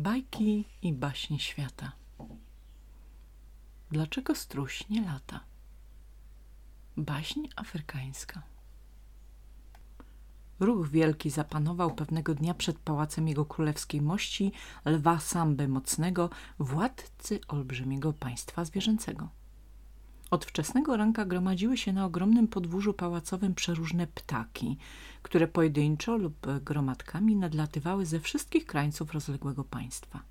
Bajki i baśnie świata. Dlaczego struś nie lata? Baśń afrykańska. Ruch wielki zapanował pewnego dnia przed pałacem jego królewskiej mości lwa Samby Mocnego, władcy olbrzymiego państwa zwierzęcego. Od wczesnego ranka gromadziły się na ogromnym podwórzu pałacowym przeróżne ptaki, które pojedynczo lub gromadkami nadlatywały ze wszystkich krańców rozległego państwa.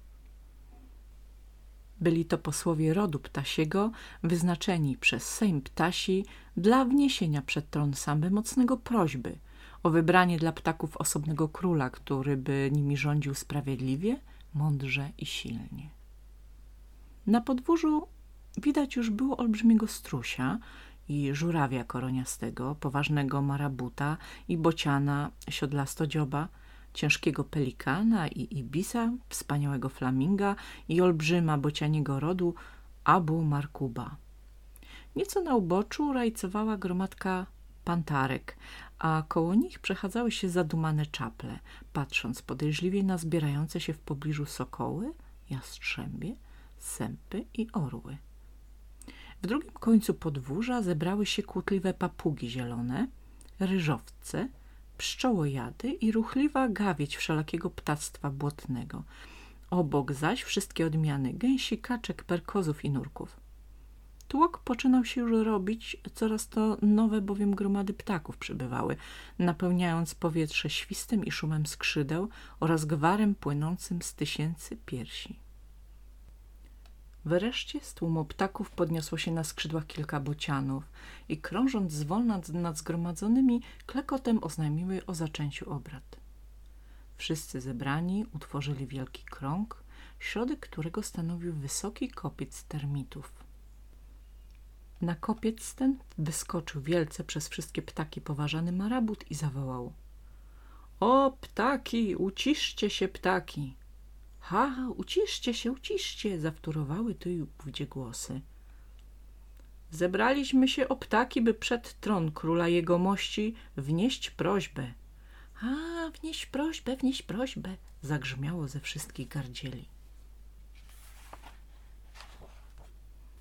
Byli to posłowie rodu ptasiego, wyznaczeni przez Sejm Ptasi dla wniesienia przed tron Samby mocnego prośby o wybranie dla ptaków osobnego króla, który by nimi rządził sprawiedliwie, mądrze i silnie. Na podwórzu Widać już było olbrzymiego strusia i żurawia koroniastego, poważnego marabuta i bociana siodlastodzioba, ciężkiego pelikana i ibisa, wspaniałego flaminga i olbrzyma bocianiego rodu Abu Markuba. Nieco na uboczu rajcowała gromadka pantarek, a koło nich przechadzały się zadumane czaple, patrząc podejrzliwie na zbierające się w pobliżu sokoły, jastrzębie, sępy i orły. W drugim końcu podwórza zebrały się kłótliwe papugi zielone, ryżowce, pszczołojady i ruchliwa gawieć wszelakiego ptactwa błotnego. Obok zaś wszystkie odmiany gęsi, kaczek, perkozów i nurków. Tłok poczynał się już robić, coraz to nowe bowiem gromady ptaków przybywały, napełniając powietrze świstem i szumem skrzydeł oraz gwarem płynącym z tysięcy piersi. Wreszcie z tłumu ptaków podniosło się na skrzydłach kilka bocianów i krążąc zwolna nad zgromadzonymi, klekotem oznajmiły o zaczęciu obrad. Wszyscy zebrani utworzyli wielki krąg, środek którego stanowił wysoki kopiec termitów. Na kopiec ten wyskoczył wielce przez wszystkie ptaki poważany marabut i zawołał – O, ptaki, uciszcie się, ptaki! Ha, uciszcie się, uciszcie, zawtórowały tu i ówdzie głosy. Zebraliśmy się o ptaki, by przed tron króla jegomości wnieść prośbę. A, wnieść prośbę, wnieść prośbę, zagrzmiało ze wszystkich gardzieli.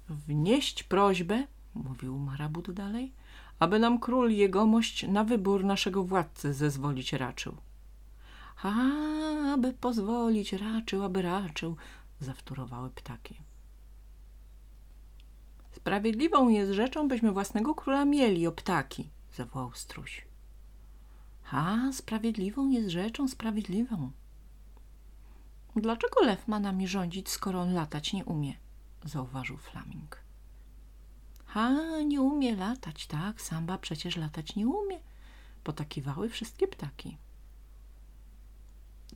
Wnieść prośbę, mówił Marabut dalej, aby nam król jegomość na wybór naszego władcy zezwolić raczył. A, aby pozwolić, raczył, aby raczył, zawtórowały ptaki. Sprawiedliwą jest rzeczą, byśmy własnego króla mieli, o ptaki, zawołał struś. A, sprawiedliwą jest rzeczą, sprawiedliwą. Dlaczego lew ma nami rządzić, skoro on latać nie umie? zauważył flaming. Ha, nie umie latać, tak, samba przecież latać nie umie, potakiwały wszystkie ptaki.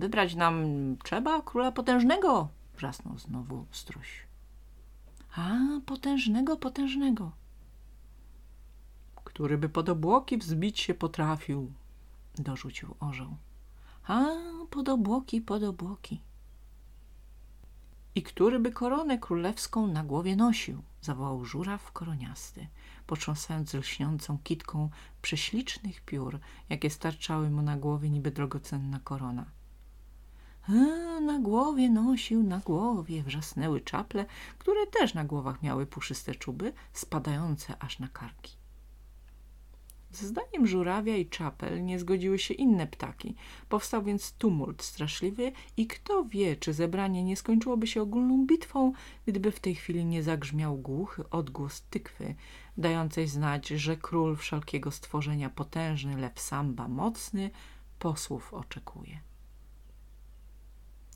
Wybrać nam trzeba króla potężnego, wrzasnął znowu struś. A, potężnego, potężnego. Który by pod obłoki wzbić się potrafił, dorzucił orzeł. A, pod obłoki, pod obłoki. I który by koronę królewską na głowie nosił, zawołał żuraw koroniasty, potrząsając lśniącą kitką prześlicznych piór, jakie starczały mu na głowie niby drogocenna korona. Na głowie nosił, na głowie wrzasnęły czaple, które też na głowach miały puszyste czuby, spadające aż na karki. Ze zdaniem żurawia i czapel nie zgodziły się inne ptaki. Powstał więc tumult straszliwy i kto wie, czy zebranie nie skończyłoby się ogólną bitwą, gdyby w tej chwili nie zagrzmiał głuchy odgłos tykwy, dającej znać, że król wszelkiego stworzenia potężny, lew samba mocny, posłów oczekuje.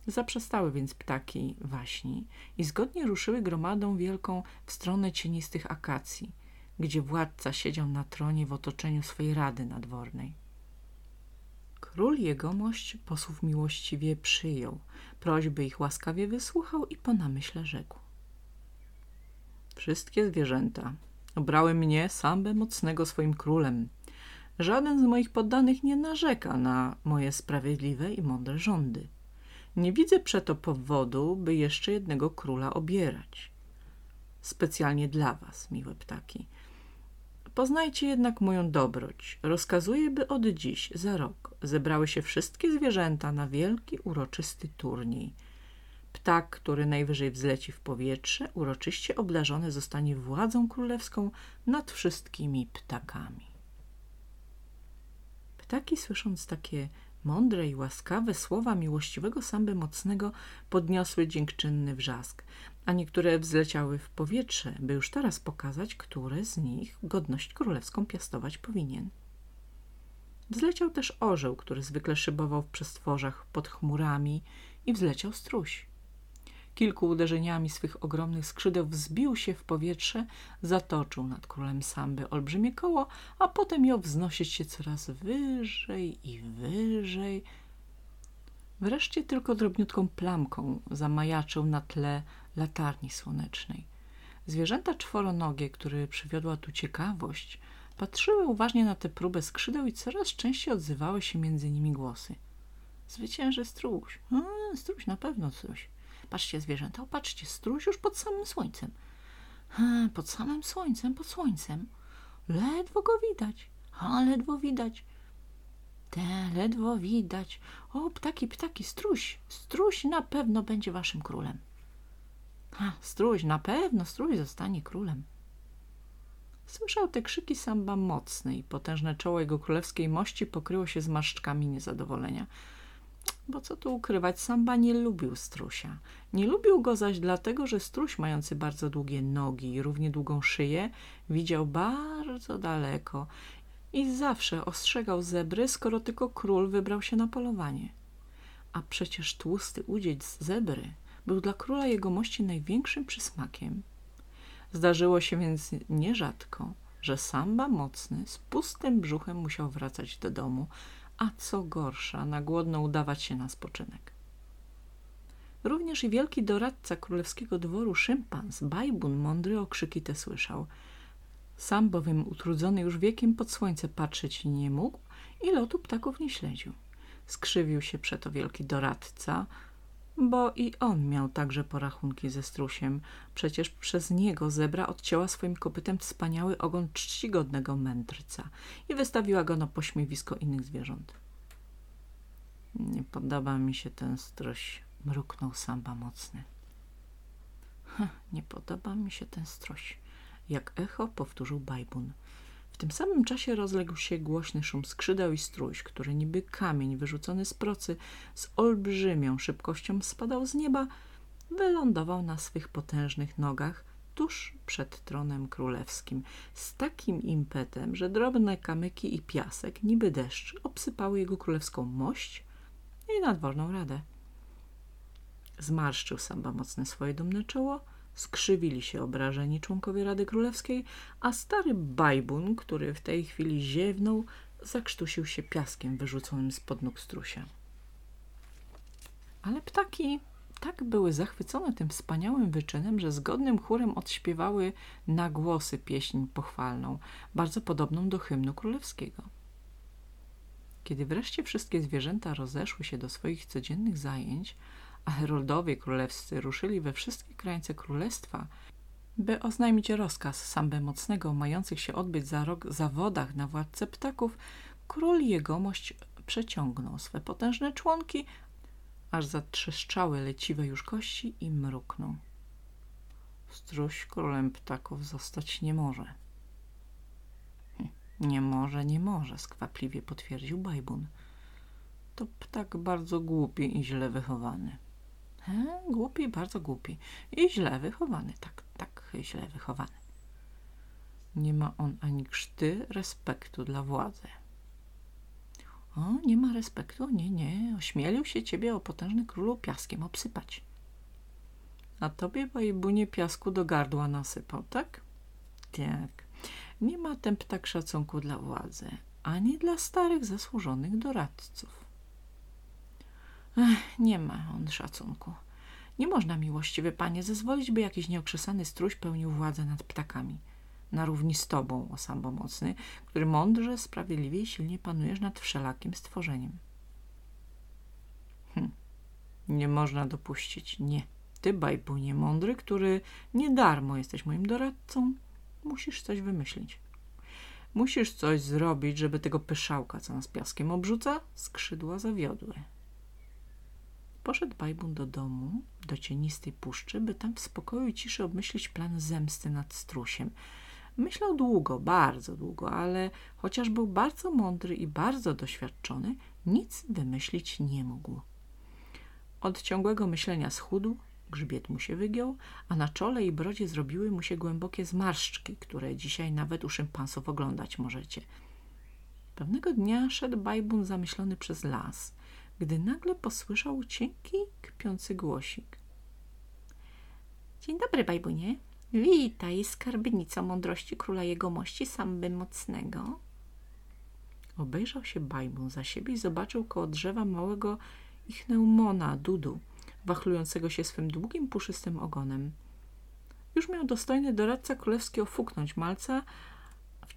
Zaprzestały więc ptaki waśni i zgodnie ruszyły gromadą wielką w stronę cienistych akacji, gdzie władca siedział na tronie w otoczeniu swej rady nadwornej. Król jegomość posłów miłościwie przyjął, prośby ich łaskawie wysłuchał i po namyśle rzekł. Wszystkie zwierzęta obrały mnie, sambę mocnego swoim królem. Żaden z moich poddanych nie narzeka na moje sprawiedliwe i mądre rządy. Nie widzę przeto powodu, by jeszcze jednego króla obierać. Specjalnie dla was, miłe ptaki. Poznajcie jednak moją dobroć. Rozkazuję, by od dziś, za rok, zebrały się wszystkie zwierzęta na wielki, uroczysty turniej. Ptak, który najwyżej wzleci w powietrze, uroczyście obdarzony zostanie władzą królewską nad wszystkimi ptakami. Ptaki, słysząc takie mądre i łaskawe słowa miłościwego samby mocnego, podniosły dziękczynny wrzask, a niektóre wzleciały w powietrze, by już teraz pokazać, które z nich godność królewską piastować powinien. Wzleciał też orzeł, który zwykle szybował w przestworzach pod chmurami i wzleciał struś. Kilku uderzeniami swych ogromnych skrzydeł wzbił się w powietrze, zatoczył nad królem samby olbrzymie koło, a potem jął wznosić się coraz wyżej i wyżej. Wreszcie tylko drobniutką plamką zamajaczył na tle latarni słonecznej. Zwierzęta czworonogie, które przywiodła tu ciekawość, patrzyły uważnie na tę próbę skrzydeł i coraz częściej odzywały się między nimi głosy. Zwycięży struś. A, struś, na pewno struś. Patrzcie, zwierzęta, opatrzcie, struś już pod samym słońcem. Pod samym słońcem, pod słońcem. Ledwo go widać. A, ledwo widać. Te, ledwo widać. O, ptaki, ptaki, struś. Struś na pewno będzie waszym królem. Ha, struś, na pewno struś zostanie królem. Słyszał te krzyki samba mocny i potężne czoło jego królewskiej mości pokryło się zmarszczkami niezadowolenia. Bo co tu ukrywać, samba nie lubił strusia. Nie lubił go zaś dlatego, że struś mający bardzo długie nogi i równie długą szyję widział bardzo daleko i zawsze ostrzegał zebry, skoro tylko król wybrał się na polowanie. A przecież tłusty udzieć zebry był dla króla jegomości największym przysmakiem. Zdarzyło się więc nierzadko, że samba mocny z pustym brzuchem musiał wracać do domu, a co gorsza, na głodno udawać się na spoczynek. Również i wielki doradca królewskiego dworu szympans, Bajbun, mądry okrzyki te słyszał. Sam bowiem utrudzony już wiekiem pod słońce patrzeć nie mógł i lotu ptaków nie śledził. Skrzywił się przeto wielki doradca, bo i on miał także porachunki ze strusiem. Przecież przez niego zebra odcięła swoim kopytem wspaniały ogon czcigodnego mędrca i wystawiła go na pośmiewisko innych zwierząt. Nie podoba mi się ten stroś, mruknął samba mocny. nie podoba mi się ten stroś, jak echo powtórzył Bajbun. W tym samym czasie rozległ się głośny szum skrzydeł i strój, który niby kamień wyrzucony z procy z olbrzymią szybkością spadał z nieba, wylądował na swych potężnych nogach tuż przed tronem królewskim z takim impetem, że drobne kamyki i piasek, niby deszcz, obsypały jego królewską mość i nadworną radę. Zmarszczył samba mocne swoje dumne czoło, skrzywili się obrażeni członkowie Rady Królewskiej, a stary Bajbun, który w tej chwili ziewnął, zakrztusił się piaskiem wyrzuconym spod nóg strusia. Ale ptaki tak były zachwycone tym wspaniałym wyczynem, że zgodnym chórem odśpiewały na głosy pieśń pochwalną, bardzo podobną do hymnu królewskiego. Kiedy wreszcie wszystkie zwierzęta rozeszły się do swoich codziennych zajęć, a heroldowie królewscy ruszyli we wszystkie krańce królestwa, by oznajmić rozkaz Sambę Mocnego mających się odbyć za rok zawodach na władcę ptaków, król jegomość przeciągnął swe potężne członki, aż zatrzeszczały leciwe już kości i mruknął. Struś królem ptaków zostać nie może. Hm, nie może, nie może, skwapliwie potwierdził Bajbun. To ptak bardzo głupi i źle wychowany. He, głupi, bardzo głupi. I źle wychowany, tak, tak, źle wychowany. Nie ma on ani krzty respektu dla władzy. O, nie ma respektu? Nie, nie. Ośmielił się ciebie, o potężny królu, piaskiem obsypać. A tobie, bajbunie, piasku do gardła nasypał, tak? Tak. Nie ma ten ptak szacunku dla władzy, ani dla starych, zasłużonych doradców. Nie ma on szacunku. Nie można, miłościwy panie, zezwolić, by jakiś nieokrzesany struś pełnił władzę nad ptakami. Na równi z tobą, o sambomocny, który mądrze, sprawiedliwie i silnie panujesz nad wszelakim stworzeniem. Hm. Nie można dopuścić, nie. Ty, bajbunie mądry, który nie darmo jesteś moim doradcą, musisz coś wymyślić. Musisz coś zrobić, żeby tego pyszałka, co nas piaskiem obrzuca, skrzydła zawiodły. Poszedł Bajbun do domu, do cienistej puszczy, by tam w spokoju i ciszy obmyślić plan zemsty nad strusiem. Myślał długo, bardzo długo, ale chociaż był bardzo mądry i bardzo doświadczony, nic wymyślić nie mógł. Od ciągłego myślenia schudł, grzbiet mu się wygiął, a na czole i brodzie zrobiły mu się głębokie zmarszczki, które dzisiaj nawet u szympansów oglądać możecie. Pewnego dnia szedł Bajbun zamyślony przez las, gdy nagle posłyszał cienki, kpiący głosik. Dzień dobry, Bajbunie. Witaj, skarbnico mądrości króla jegomości Samby Mocnego. Obejrzał się Bajbun za siebie i zobaczył koło drzewa małego ichneumona, Dudu, wachlującego się swym długim, puszystym ogonem. Już miał dostojny doradca królewski ofuknąć malca,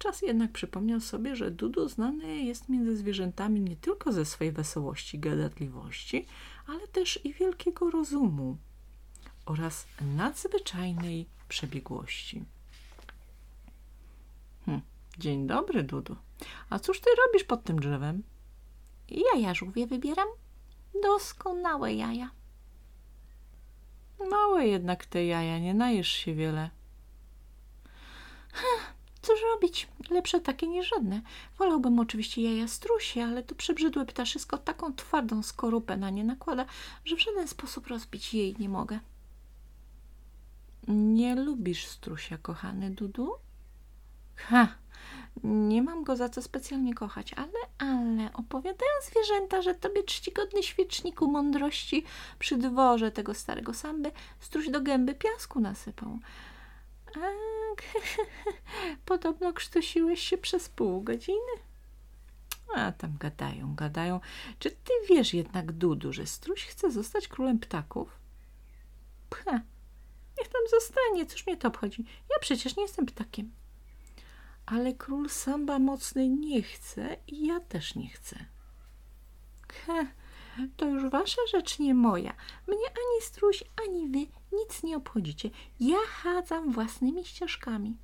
wczas jednak przypomniał sobie, że Dudu znany jest między zwierzętami nie tylko ze swej wesołości, gadatliwości, ale też i wielkiego rozumu oraz nadzwyczajnej przebiegłości. Hm. Dzień dobry, Dudu. A cóż ty robisz pod tym drzewem? Jaja żółwie wybieram. Doskonałe jaja. Małe jednak te jaja, nie najesz się wiele. Cóż robić? Lepsze takie niż żadne. Wolałbym oczywiście jaja strusie, ale to przebrzydłe ptaszysko taką twardą skorupę na nie nakłada, że w żaden sposób rozbić jej nie mogę. Nie lubisz strusia, kochany Dudu? Ha! Nie mam go za co specjalnie kochać, ale, ale opowiadają zwierzęta, że tobie czcigodny świeczniku mądrości przy dworze tego starego samby struś do gęby piasku nasypał. A, podobno krztusiłeś się przez pół godziny. A tam gadają, gadają. Czy ty wiesz jednak, Dudu, że struś chce zostać królem ptaków? Pcha, niech tam zostanie, cóż mnie to obchodzi? Ja przecież nie jestem ptakiem. Ale król Samba mocny nie chce i ja też nie chcę. He, to już wasza rzecz, nie moja. Mnie ani struś, ani wy nic nie obchodzicie. Ja chadzam własnymi ścieżkami.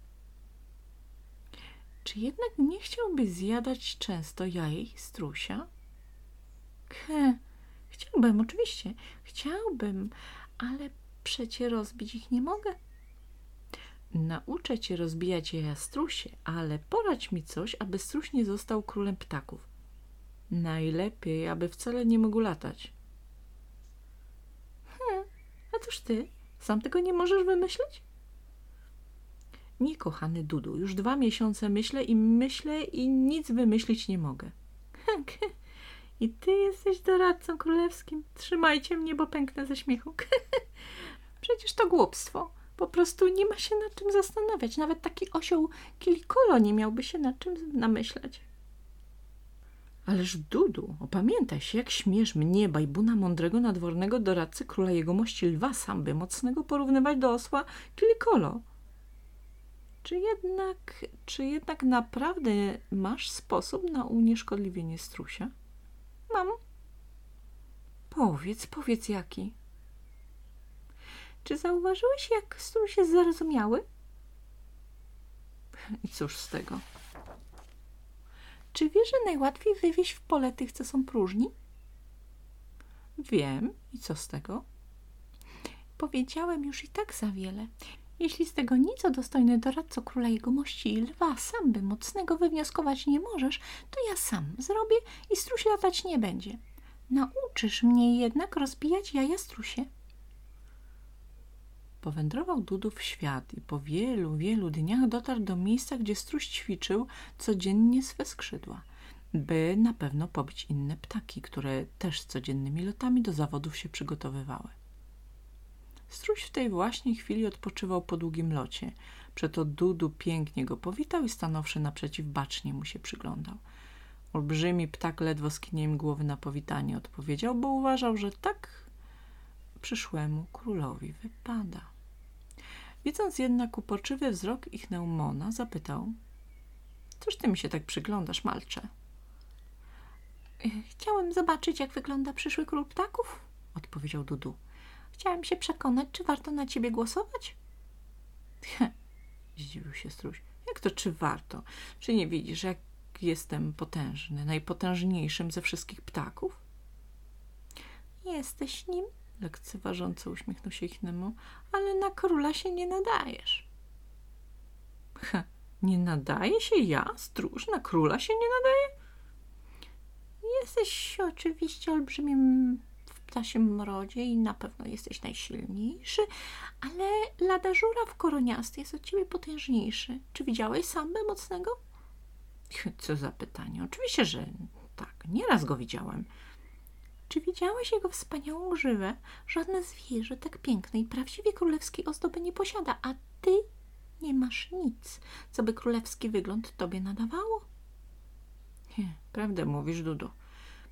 Czy jednak nie chciałby zjadać często jajej strusia? He, chciałbym, oczywiście, chciałbym, ale przecie rozbić ich nie mogę. Nauczę cię rozbijać jaja strusie, ale poradź mi coś, aby struś nie został królem ptaków. Najlepiej, aby wcale nie mógł latać. Hmm, a cóż ty? Sam tego nie możesz wymyślić? Nie, kochany Dudu, już dwa miesiące myślę i myślę i nic wymyślić nie mogę. I ty jesteś doradcą królewskim. Trzymajcie mnie, bo pęknę ze śmiechu. Przecież to głupstwo. Po prostu nie ma się nad czym zastanawiać. Nawet taki osioł Kilikolo nie miałby się nad czym namyślać. Ależ Dudu, opamiętaj się, jak śmiesz mnie, bajbuna mądrego nadwornego doradcy króla jegomości lwa samby mocnego porównywać do osła Kilikolo. Czy jednak, czy jednak naprawdę masz sposób na unieszkodliwienie strusia? Mam. Powiedz, powiedz jaki. Czy zauważyłeś, jak struś jest zarozumiały? I cóż z tego? Czy wiesz, że najłatwiej wywieźć w pole tych, co są próżni? Wiem. I co z tego? Powiedziałem już i tak za wiele. Jeśli z tego nic o dostojny doradco króla jegomości i lwa sam by mocnego wywnioskować nie możesz, to ja sam zrobię i struś latać nie będzie. Nauczysz mnie jednak rozbijać jaja strusie. Powędrował Dudu w świat i po wielu, wielu dniach dotarł do miejsca, gdzie struś ćwiczył codziennie swe skrzydła, by na pewno pobić inne ptaki, które też codziennymi lotami do zawodów się przygotowywały. Struś w tej właśnie chwili odpoczywał po długim locie. Przeto Dudu pięknie go powitał i stanowszy naprzeciw bacznie mu się przyglądał. Olbrzymi ptak ledwo skinieniem głowy na powitanie odpowiedział, bo uważał, że tak przyszłemu królowi wypada. Widząc jednak uporczywy wzrok ich Neumona, zapytał – Cóż ty mi się tak przyglądasz, malcze? – Chciałem zobaczyć, jak wygląda przyszły król ptaków – odpowiedział Dudu. Chciałem się przekonać, czy warto na ciebie głosować. Zdziwił się struś. Jak to czy warto? Czy nie widzisz, jak jestem potężny, najpotężniejszym ze wszystkich ptaków? Jesteś nim, lekceważąco uśmiechnął się Ichnemu, ale na króla się nie nadajesz. Ha, nie nadaje się ja, stróż, na króla się nie nadaje? Jesteś oczywiście olbrzymim w ptasim mrodzie i na pewno jesteś najsilniejszy, ale lada w koroniasty jest od ciebie potężniejszy. Czy widziałeś sambę mocnego? Co za pytanie. Oczywiście, że tak. Nieraz go widziałem. Czy widziałeś jego wspaniałą grzywę? Żadne zwierzę tak pięknej, prawdziwie królewskiej ozdoby nie posiada, a ty nie masz nic, co by królewski wygląd tobie nadawało. Nie, prawdę mówisz, Dudu.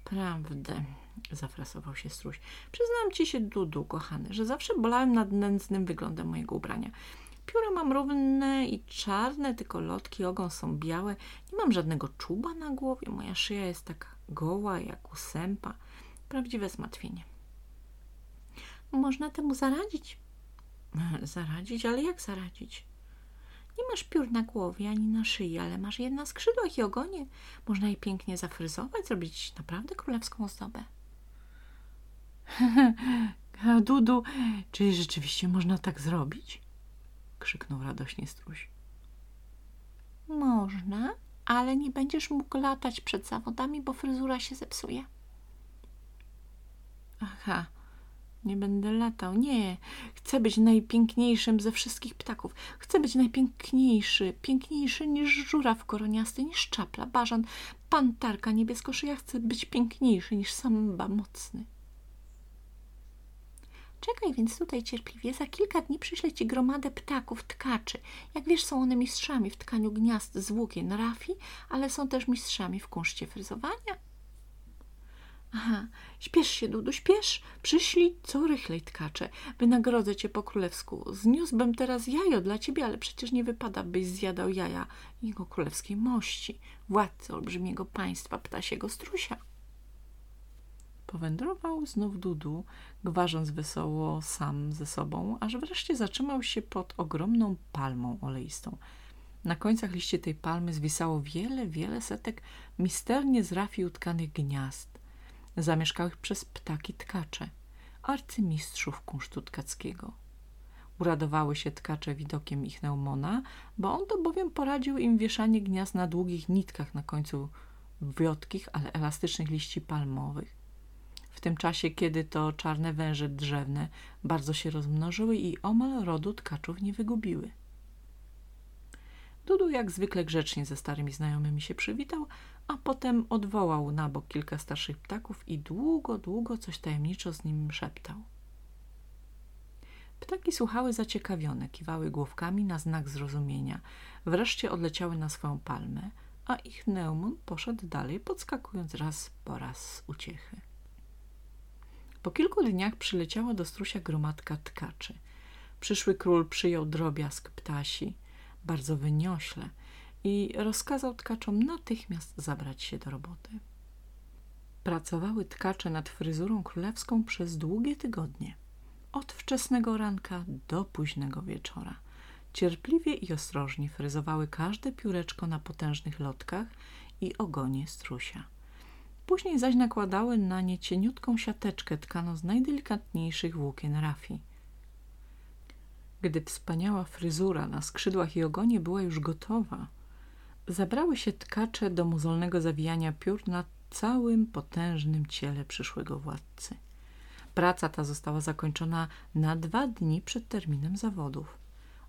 Prawdę, zafrasował się struś. Przyznam ci się, Dudu, kochany, że zawsze bolałem nad nędznym wyglądem mojego ubrania. Pióra mam równe i czarne, tylko lotki ogon są białe. Nie mam żadnego czuba na głowie. Moja szyja jest taka goła jak u sępa. Prawdziwe zmartwienie. Można temu zaradzić. Zaradzić? Ale jak zaradzić? Nie masz piór na głowie ani na szyi, ale masz je na skrzydłach i ogonie. Można je pięknie zafryzować, zrobić naprawdę królewską ozdobę. Dudu, czy rzeczywiście można tak zrobić? krzyknął radośnie struś. Można, ale nie będziesz mógł latać przed zawodami, bo fryzura się zepsuje. Aha, nie będę latał. Nie, chcę być najpiękniejszym ze wszystkich ptaków. Chcę być najpiękniejszy, piękniejszy niż żuraw koroniasty, niż czapla, bażan, pantarka niebieskoszyja. Chcę być piękniejszy niż samba mocny. Czekaj więc tutaj cierpliwie, za kilka dni przyślę ci gromadę ptaków, tkaczy. Jak wiesz, są one mistrzami w tkaniu gniazd z włókien rafi, ale są też mistrzami w kunszcie fryzowania. Aha, śpiesz się, Dudu, śpiesz. Przyślij co rychlej tkacze. Wynagrodzę cię po królewsku. Zniósłbym teraz jajo dla ciebie, ale przecież nie wypada, byś zjadał jaja jego królewskiej mości, władcy olbrzymiego państwa ptasiego strusia. Powędrował znów Dudu, gwarząc wesoło sam ze sobą, aż wreszcie zatrzymał się pod ogromną palmą oleistą. Na końcach liści tej palmy zwisało wiele, wiele setek misternie z rafii utkanych gniazd, zamieszkałych przez ptaki tkacze, arcymistrzów kunsztu tkackiego. Uradowały się tkacze widokiem ich Neumona, bo on to bowiem poradził im wieszanie gniazd na długich nitkach na końcu wiotkich, ale elastycznych liści palmowych w tym czasie, kiedy to czarne węże drzewne bardzo się rozmnożyły i omal rodu tkaczów nie wygubiły. Jak zwykle grzecznie ze starymi znajomymi się przywitał, a potem odwołał na bok kilka starszych ptaków i długo, długo coś tajemniczo z nim szeptał. Ptaki słuchały zaciekawione, kiwały główkami na znak zrozumienia. Wreszcie odleciały na swoją palmę, a ich Neumon poszedł dalej, podskakując raz po raz z uciechy. Po kilku dniach przyleciała do strusia gromadka tkaczy. Przyszły król przyjął drobiazg ptasi, bardzo wyniośle, i rozkazał tkaczom natychmiast zabrać się do roboty. Pracowały tkacze nad fryzurą królewską przez długie tygodnie, od wczesnego ranka do późnego wieczora. Cierpliwie i ostrożnie fryzowały każde pióreczko na potężnych lotkach i ogonie strusia. Później zaś nakładały na nie cieniutką siateczkę tkano z najdelikatniejszych włókien rafi. Gdy wspaniała fryzura na skrzydłach i ogonie była już gotowa, zabrały się tkacze do muzolnego zawijania piór na całym potężnym ciele przyszłego władcy. Praca ta została zakończona na dwa dni przed terminem zawodów,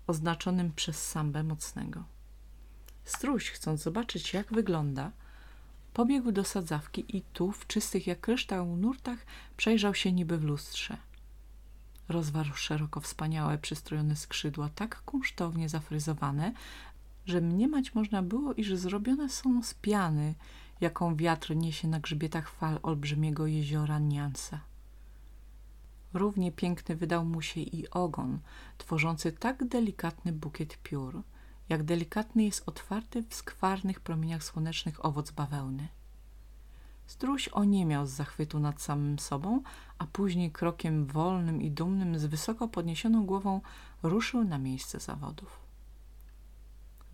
oznaczonym przez sambę mocnego. Struś, chcąc zobaczyć, jak wygląda, Pobiegł do sadzawki i tu, w czystych jak kryształ nurtach, przejrzał się niby w lustrze. Rozwarł szeroko wspaniałe, przystrojone skrzydła, tak kunsztownie zafryzowane, że mniemać można było, iż zrobione są z piany, jaką wiatr niesie na grzbietach fal olbrzymiego jeziora Niansa. Równie piękny wydał mu się i ogon, tworzący tak delikatny bukiet piór, jak delikatny jest otwarty w skwarnych promieniach słonecznych owoc bawełny. Struś oniemiał z zachwytu nad samym sobą, a później krokiem wolnym i dumnym z wysoko podniesioną głową ruszył na miejsce zawodów.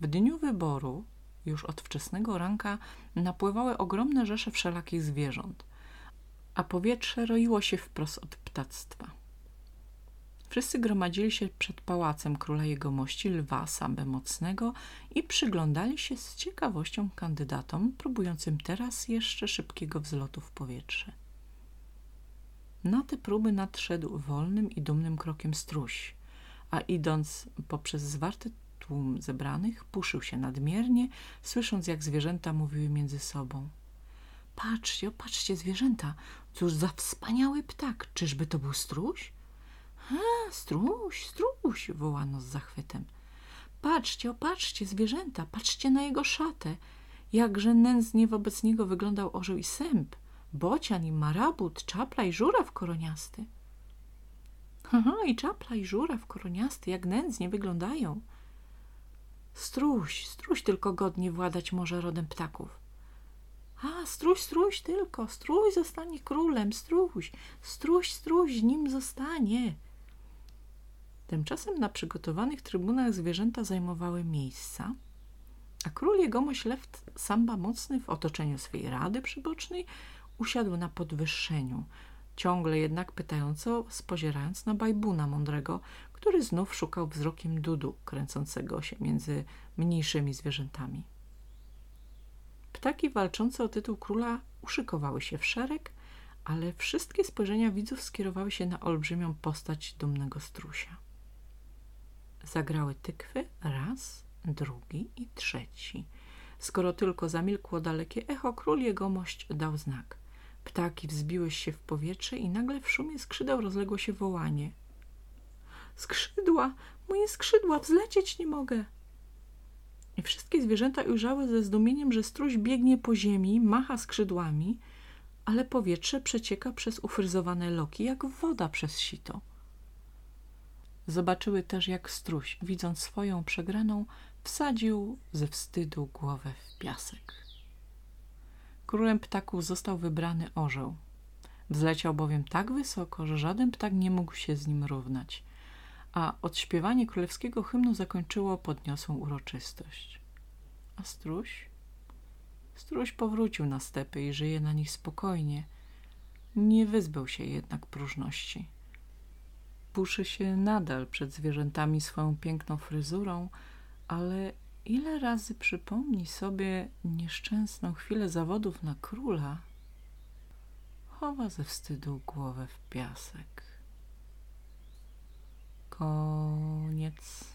W dniu wyboru, już od wczesnego ranka, napływały ogromne rzesze wszelakich zwierząt, a powietrze roiło się wprost od ptactwa. Wszyscy gromadzili się przed pałacem króla jegomości Lwa Sambę Mocnego i przyglądali się z ciekawością kandydatom, próbującym teraz jeszcze szybkiego wzlotu w powietrze. Na te próby nadszedł wolnym i dumnym krokiem struś, a idąc poprzez zwarty tłum zebranych, puszył się nadmiernie, słysząc jak zwierzęta mówiły między sobą. Patrzcie, patrzcie, zwierzęta, cóż za wspaniały ptak, czyżby to był struś? Struś, struś, wołano z zachwytem. Patrzcie, opatrzcie, zwierzęta, patrzcie na jego szatę. Jakże nędznie wobec niego wyglądał orzeł i sęp, bocian i marabut, czapla i żuraw koroniasty. Aha, i czapla i żuraw koroniasty, jak nędznie wyglądają. Struś, struś tylko godnie władać może rodem ptaków. A, struś, struś tylko, struś zostanie królem, struś, struś, struś nim zostanie. Tymczasem na przygotowanych trybunach zwierzęta zajmowały miejsca, a król jegomość lew Samba Mocny w otoczeniu swej rady przybocznej usiadł na podwyższeniu, ciągle jednak pytająco spozierając na bajbuna mądrego, który znów szukał wzrokiem dudu kręcącego się między mniejszymi zwierzętami. Ptaki walczące o tytuł króla uszykowały się w szereg, ale wszystkie spojrzenia widzów skierowały się na olbrzymią postać dumnego strusia. Zagrały tykwy raz, drugi i trzeci. Skoro tylko zamilkło dalekie echo, król jegomość dał znak. Ptaki wzbiły się w powietrze i nagle w szumie skrzydeł rozległo się wołanie. Skrzydła! Moje skrzydła! Wzlecieć nie mogę! I wszystkie zwierzęta ujrzały ze zdumieniem, że struś biegnie po ziemi, macha skrzydłami, ale powietrze przecieka przez ufryzowane loki, jak woda przez sito. Zobaczyły też, jak struś, widząc swoją przegraną, wsadził ze wstydu głowę w piasek. Królem ptaków został wybrany orzeł. Wzleciał bowiem tak wysoko, że żaden ptak nie mógł się z nim równać, a odśpiewanie królewskiego hymnu zakończyło podniosłą uroczystość. A struś? Struś powrócił na stepy i żyje na nich spokojnie. Nie wyzbył się jednak próżności puszy się nadal przed zwierzętami swoją piękną fryzurą, ale ile razy przypomni sobie nieszczęsną chwilę zawodów na króla, chowa ze wstydu głowę w piasek. Koniec.